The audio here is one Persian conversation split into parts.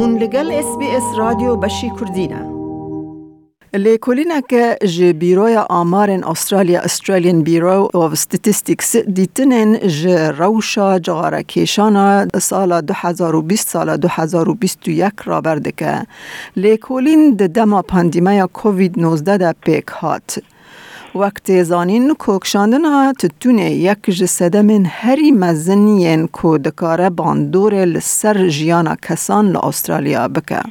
هون لگل اس بی اس رادیو بشی کردینه لیکولینه که جه بیروی آمارن استرالیا استرالیان بیرو of statistics دیتنن جه روشا جغاره کیشانا سال 2020 سال 2021 را برده که لیکولین ده دما پاندیمیا کووید 19 ده پیک هات. وقت زانین کوکشاندن تتونه یک جسده من هری مزنین کو دکاره باندور لسر جیانا کسان لأسترالیا بکه.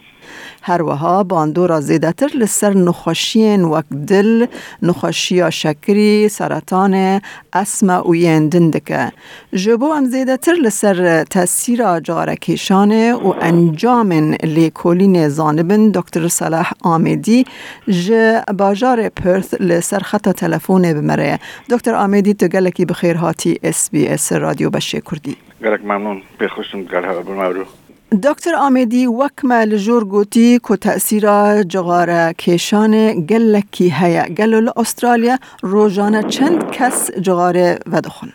هر وها باندورا زیده تر لسر نخوشین وک دل نخوشیا شکری سرطان اسم و یندن دکه جبو هم زیده تر لسر تاثیر جارکیشانه و انجام لیکولین زانبن دکتر صلاح آمیدی ج باجار پرث لسر خط تلفون بمره دکتر آمیدی تو گلکی بخیر هاتی اس بی اس رادیو بشه کردی گلک ممنون بخوشم گل بمارو دکتر آمیدی وکمه لجور گوتی که تأثیر جغار کشان گلکی هیا. گلول استرالیا روزانه چند کس جغار ودخون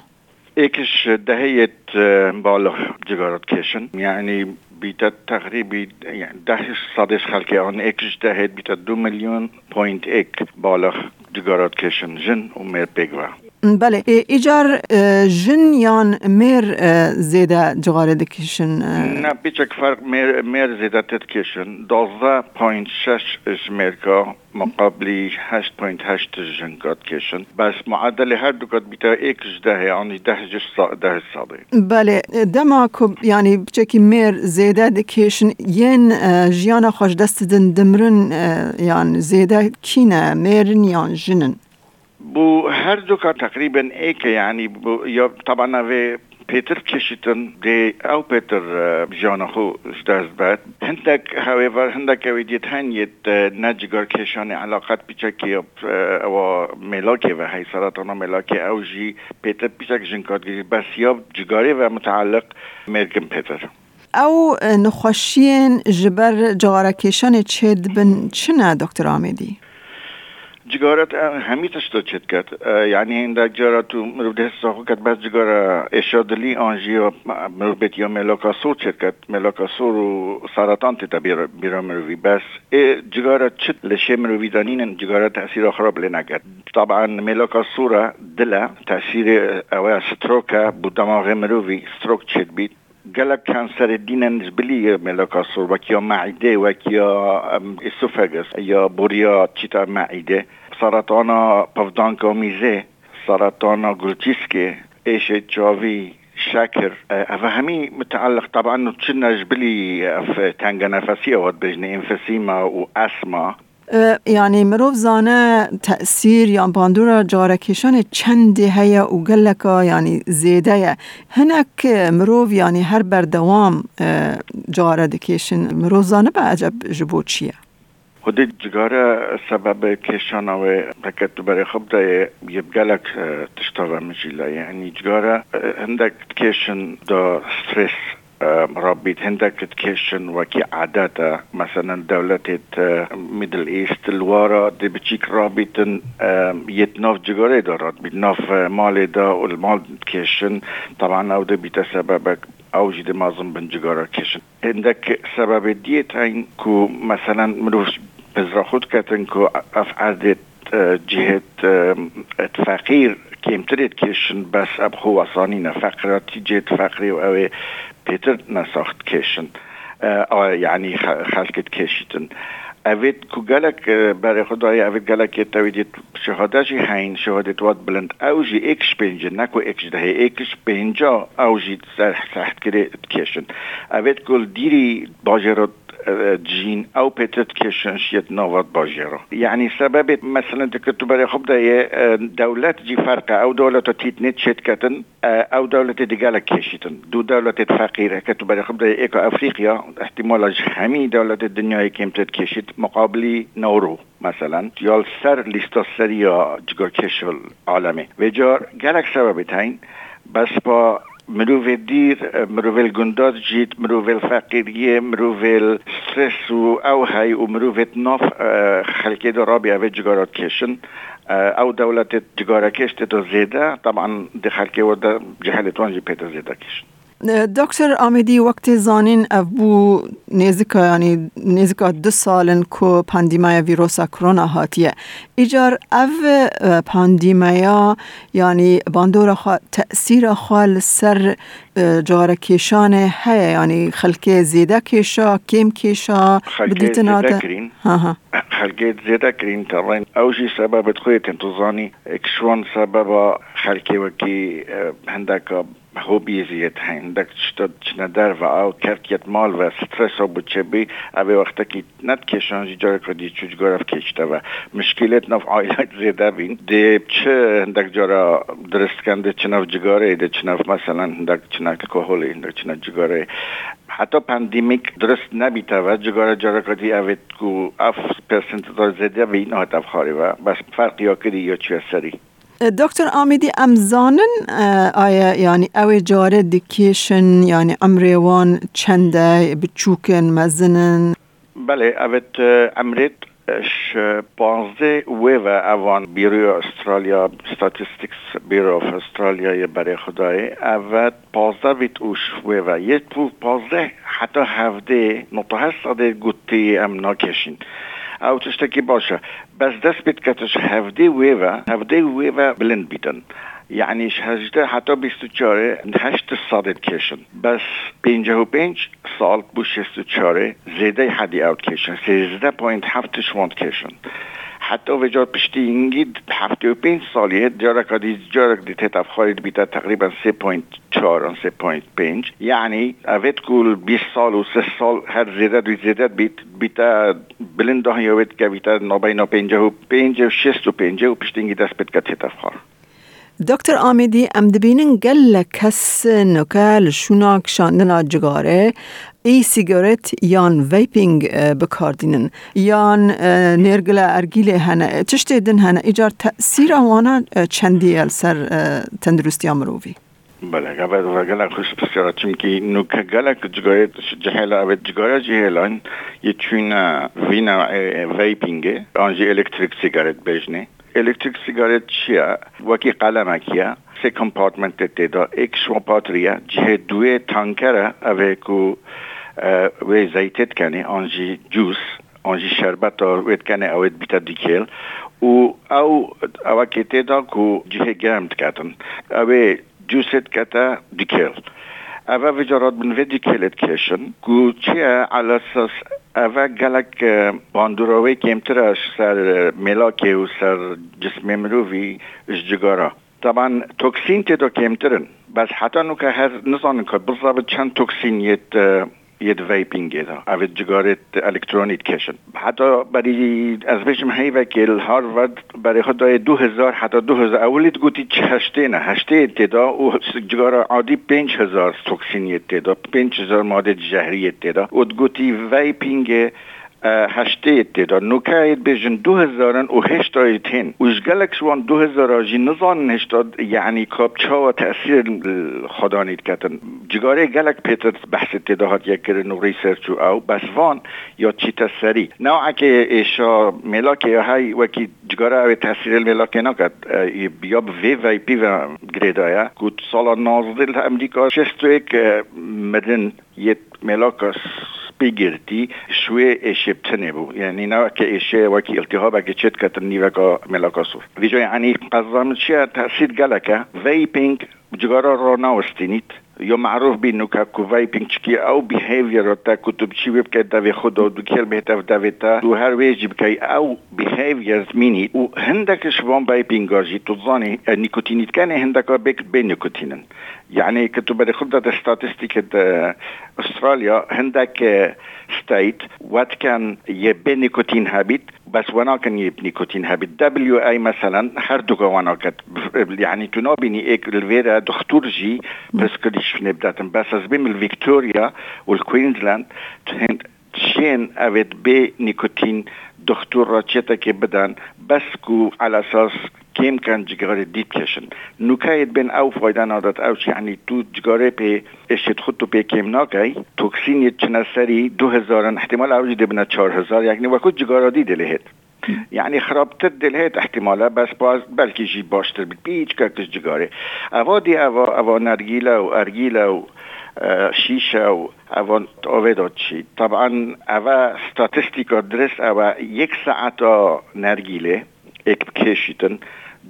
ایکش دهیت بالا جغارت کشن. یعنی بیتا تقریبی يعني ده صادش خلقی آن. ایکش دهیت بیتا دو میلیون پوینت ایک بالا جغارت کشن. جن و میر بگوه. بله ایجار جن یان میر زیده جغاره دکشن نه بیچک فرق میر, میر زیده تدکشن. دوزده پوینت شش مقابلی هشت پوینت هشت جنگات کشن. بس معدل هر دو کات بیتا ایکش ده یعنی ده جش ده ساده بله دما کب یعنی بچکی میر زیده دکشن. ین جیانا خوش دست دن دمرن یان زیده کینه میرن یان جنن. بو هر دو كان تقريبا ايك يعني بو طبعا في بيتر كشتن دي او بيتر جانا خو اشتاز بات هندك هاويفر هندك ويديت هنيت نجگار كشان علاقات بيچكي او ملاكي و هي سرطان ملاكي او جي بيتر بيچك جنكات بس ياب جگاري و متعلق مرگم بيتر او نخوشين جبر جغاركيشان چد بن چنه دكتور آمدي؟ جگارت همیتش تو چت کرد یعنی این در جارا تو مرود حسا خو کرد بس جگارا اشادلی آنجی و مرود بیت یا ملاکا سور چت کرد ملاکا سور و سرطان تیتا بیرا مروی بس جگارا چت لشه مروی دانین جگارا تأثیر خراب لنگرد طبعا ملاکا سورا دلا تأثیر اوه ستروکا بو دماغ مروی ستروک چت دین نسبلی ملاکا سور وک یا معده وک یا یا بوریا چیتا معده سرطان پفدانکا میزه سرطان ایش جاوی شاكر أه همي متعلق طبعا تشنا جبلي في تانجا نفسية ود بجني انفسيما واسما یعنی مروف زانه تأثیر یا باندورا جارکشان چند هیا و گلکا یعنی زیده. هنک مروف یعنی هر بردوام جاره دکشن. مروف زانه به عجب جبو چیه؟ خودی جگاره سبب کشان و حکت برای خب ده یبگلک تشتاوه مجیلا یعنی جگاره هندک کشن دا سترس. رابط هندك تكيشن وكي عادات مثلا دولة ميدل ايست الوارا دي بتشيك رابط يتناف جغاري دارات بيتناف مالي دا والمال تكيشن طبعا او ده بيتسببك اوجي دي مازم بن جغارة كيشن عندك سبب ديت هين كو مثلا مروف بزراخوت كاتن كو اف جهة فقير كيمتريت كيشن بس اب هو صانينا فقراتي جهة فقري و بيتر نساخت كيشن آه يعني خلقت كيشتن اوید کو گلک برای خدای اوید گلک تویدیت شهادشی هین شهادت واد بلند. اوجی اکش پنجه نکو اکش ده اکش پنجا اوجی سحت کرده کشن. اوید کل دیری باجرات جين او بيتت كيشن شيت نوات باجيرو يعني سبب مثلا تكتب بري خب ده دولات جي فرقة او دولة تيت نت شتكتن او دولة ديقالة كيشتن دو دولة فقيرة كتب بري خب ده ايكو افريقيا احتمال همي دولة الدنيا كيم تتكشت مقابلي نورو مثلا. يال سر ليستا سريا جگار كشل عالمي وجار گلك سبب تاين بس با مروفي دير مروفي الجندوزجيت مروفي الفقيرية مروفي السرس هاي ومروفي تنوف آه، خلقي دو رابي أفي جغارة كيشن آه، أو دولة جغارة كيش تتو زيدا طبعا دي خلقي ودا جهالة وانجي بيتو زيدا كيشن دکتر آمدی وقت زانین ابو نزدیک یعنی نزدیک دو سالن کو پاندیمای ویروس کرونا هاتیه. ایجار او پاندیمیا یعنی باندور خوا تأثیر خال سر جار کشان هی یعنی خلک زیده کشا کم کشا بدیت ناتا خلک زیده کرین ترین اوجی سبب خویت انتظانی اکشوان سبب خلکی وکی هندکا کرکیت مال و سترس و بچه بی او وقتا که ند کشان جی جارا کردی چوج گرف کشته و مشکلت نف آیلات زیده بین دی چه هندک جارا درست کنده چنف جگاره ده چنف مثلا هندک چنه کهولی هندک چنه جگاره حتی پندیمیک درست جگاره جارا کردی اوید کو اف پرسنت دار زیده بین آت افخاری و بس فرق یا کردی یا چی سری دکتر آمیدی امزانن آیا یعنی او جاره دیکیشن یعنی امریوان چنده بچوکن مزنن بله اوت امریت ش پانزده ویوه اوان بیروی استرالیا ستاتستیکس بیرو اف استرالیا برای خدای اوت پانزده ویت اوش ویوه یه تو پانزده حتی هفته نطه گوتی ام ناکشین تشتكي باشه بس دست بتكتش هفدي ويفا هفدي ويفا بلند بيتن يعني هجده حتى بیستوچاره هشت الصادت کشن بس پینجه و پینج سال بوش استوچاره زیده حدی اوت کشن سیزده پوینت هفتش واند کشن حتی اینگید هفته و پینج سالیه جارک دی جارک دی تتف خارج بیتا تقریبا سه پوینت چهار سه پوینت پنج. یعنی اوید کل بیس سال و سه سال هر زیده دوی زیده بیت بیتا بلند ده یوید که بیتا نابینا پنجه و پنجه و و و اینگید دست بیت که تتف خار دکتر آمیدی ام دبینن گل کس نکال شوناک شاندنا جگاره ای سیگارت یان ویپینگ بکاردینن یان نرگل ارگیل هنه تشت دن هنه. ایجار تأثیر وانا چندی سر تندرستی مرووی بله قبل و گلک خوش بسیار. چونکی نوکه گلک جگایت جهلا اوید جگایت جهلان یه چون وینا ویپینگه. آنجی الکتریک سیگارت بجنه. الکتریک سیگارت چیه؟ وکی قلمکیه سه کمپارتمنت تیدا. ایک شوپاتریه جه دوی تانکره. اوه کو و زیتت کنه آنجی جوس آنجی شربت وید کنه اوید بیتا دیکیل. و او او که تیدا کو جه گرمت کتن اوه جوست کتا دیکیل. اوه وجارات بن وی دیکیلت کشن. کو چیه؟ على اساس اوه گلک باندوراوی کمترش سر ملاکه و سر جسم مروی جگارا. طبعا توکسین تیدا کمترن. بس حتی نو که هر نزانن که بالضبط چند توکسین یت یه ویپینگ او جگارت الکترونیت کشن حتی برای از بشم هی وکیل هاروارد برای خدای دو هزار حتی دو هزار اولیت گوتی هشته نه هشته تدا و جگار عادی پنج هزار توکسینی تدا پنج هزار ماده جهری تدا و گوتی ویپینگ هشته تدا نوکایت دو هزارن و هشتایت هن وش گلک شوان دو هزار آجی نزان هشتاد یعنی کاب چا و تأثیر خدانید کتن. جگاره گلک پیتر بحث تدا هات یک کرن و ریسرچ او بس وان یا چی تسری نوعا که ایشا ملاک یا های وکی جگاره او تأثیر ملاک نکد بیا وی وی پی و گریدایا کود سالا نازدل امریکا. شستو ایک مدن یه ملاکاس بگیرتی شوی اشبتنه بو. یعنی نه که اشه وکی التهاب اگه چت کتن نیوکا ملاکاسو ویجا یعنی قضام چیه؟ تأثیر گلکه. ویپینگ جگارا رونا وستينيت يو معروف بينو كاكو فاي پینچکی أو بيهيفير تا کتب چی بکه دافي خدو دو كيل بهتف داوی تا. دو هار ويجي بکی أو بيهيفير ميني و هندك شبون باي بينجاجي تظاني النيكوتينيت آه، كان هندك بيك بين نيكوتينن يعني كتب بدي خد ستاتستيك استراليا هندك ستايت وات كان يبي نيكوتين هابيت بس وأنا كان يب نيكوتين هابيت دبليو اي مثلا هر وأنا كت يعني تنوبيني ايك الفيرا دكتور جي بس كديش نبداتن بس بين الفيكتوريا والكوينزلاند شين افيت بي نيكوتين دكتور راتشيتا كي بدن بس كو على اساس كيم كان جگاره ديب كشن نوكايت بين او فايدا نادت اوش يعني تو جگاره بي اشت خودتو بي كيم ناكاي توكسين يتشنا سري دو هزارن احتمال اوج دي بنا چار هزار يعني وكو جگاره دي دلهت يعني خرابتر دلهت احتمالا بس باز بلكي جي باشتر بيت بيچ كاكتش جگاره. اوا دي اوا اوا نرگيلا و ارگيلا و شیشه و اوان اوه چی؟ طبعا اوه ستاتستیکا درست اوه یک ساعت نرگیله یک کشیتن.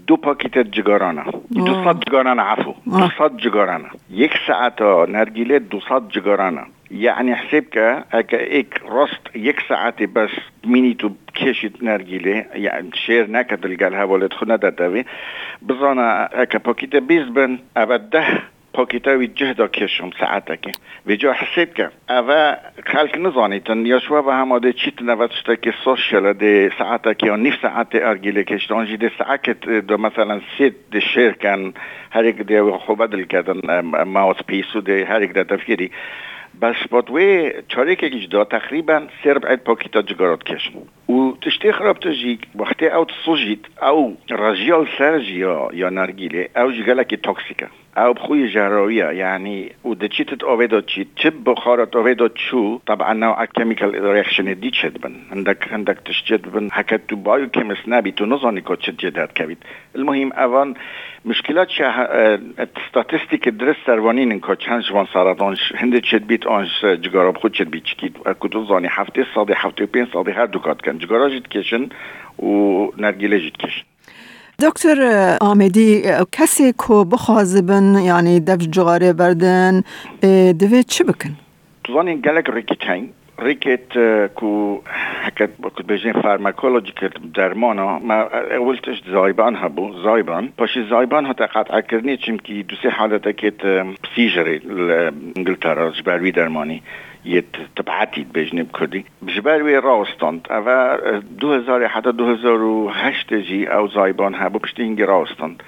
دو پاکیت جگارانه. دو صد جگارانه عفو. دو صد جگارانه. یک ساعت نرگیله دو صد جگارانه. يعني حسابك هكا ايك رست يك ساعتي بس مينيتو كيشت نرجيلي يعني شير ناكا تلقى لها ولد خنا داتاوي بزانا هكا بوكيتا بيزبن ابده پاکیتاوی جهدا کشم ساعتك ویجا حسابك اوه خلق نزانیتن یا شوا و هماده چیت نوشته که سوشل ده ساعتك یا نیف ساعت ارگیله کشتان جی ده ساعت ده مثلا سید ده شیر کن هر یک ده خوبه دل کردن ماوس پیسو ده هر یک ده تفکیری بس بادوی چاره که جدا تقریبا سرب عید پاکیتا جگارات کشن و تشتی خراب تجی وقتی او تصوجید او رجیال سرجی یا, نرگیله او جگلکی توکسیکه او یعنی و ده چی تت آوه داد چی؟ چه بخارت آوه داد چو؟ طبعا نوع کمیکل ریخشن دی چد بن. هندک هندک تشجد بن. حکت تو بایو کمیس نبی تو نزانی که چه جدد کبید. المهم اوان مشکلات شه استاتستیک درست سروانین که چند جوان سرطانش هنده چد بیت آنش جگاراب خود چد بیت چکید کدو زانی هفته ساده هفته پین ساده هر دوکات کن. جگارا جد کشن و نرگیله جد کشن. دکتر آمدی کسی که بخوازبن یعنی دف جغاره بردن دوی چه بکن؟ توزانی گلک ریکیتین ریکت کو حکت کو بجین فارماکولوژیکال درمانا. ما اولتش زایبان هبو زایبان. پاش زایبان هتا قطع کردنی چیم که دو سه حالت کت سیجری انگلترا جبروی درمانی. یه تبعتید بجنب کردی. جبروی راستند اوا دو هزار حتی دو هزار و هشت جی او زایبان هبو پشت اینگی راستند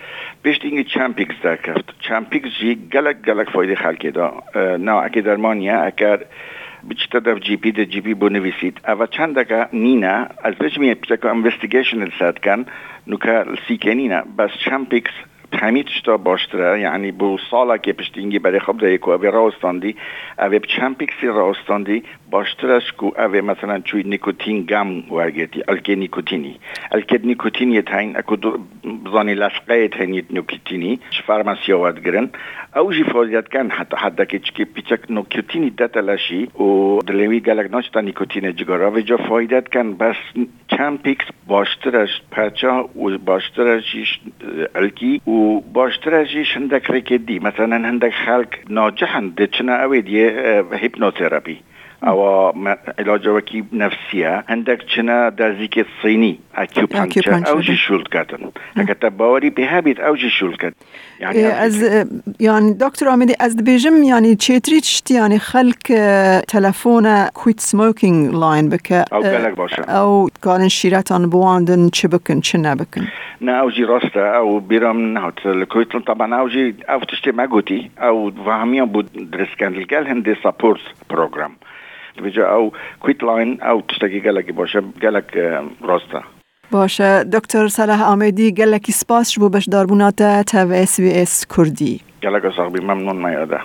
پشت اینگی چمپیکس در کفت چمپیکس جی گلک گلک فایده خلکی دا. نه اکی درمانیه اگر بچتا در جی پی در جی پی بو نویسید. اوا چند دقیقه؟ نینا. از وجه می پیچکا انوستیگیشن الساد کن. نوکا سیکه نینا. بس چمپیکس همیتش تا باشتره. یعنی بو سالا که پشتینگی برای خب ده یکو اوی راستاندی اوی باشترش کو اوی مثلا چوی نیکوتین گم ورگیتی الکه نیکوتینی. الکه نیکوتینی تاین اکو بزانی لسقه تاین نیکوتینی فارماسی آورد گرن. او جی فوزیت کن حتی حتی که چکی پیچک نیکوتینی دتلاشی و دلوی گلک ناش تا نیکوتین جگارا و جا فایدت کن بس چمپیکس باشترش پرچا و باشترش الکی و باشترش هندک ریکدی مثلا هندک خلق ناجحن اوی دیه هیپنوتراپی. او علاج وکی نفسیه هندک چنا درزیک صینی اکیوپانچر او جی شولد کردن اگر باوری به هبید او جی کرد يعني از يعني دكتور عمدي از بيجم يعني تشيتري تشتي يعني خلق تلفون كويت سموكينج لاين بك او قالك باشا او كان شيراتان بواندن چبكن چنا بكن نا او جي راستا او بيرام نهوت الكويت طبعا او جي او تشتي ماغوتي او فهميان بود درسكان الجال هندي سابورت بروجرام بجا او كويت لاين او تشتكي قالك باشا قالك راستا باشه دکتر صلاح آمدی گلکی سپاس بو بش داربوناتا تا اس بی اس کردی گلک صاحبی ممنون میاده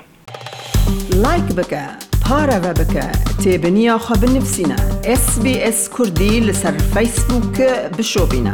لایک بکه پارا و بکه تیبنیا خواب نفسینا اس بی اس کردی لسر فیسبوک بشو بینا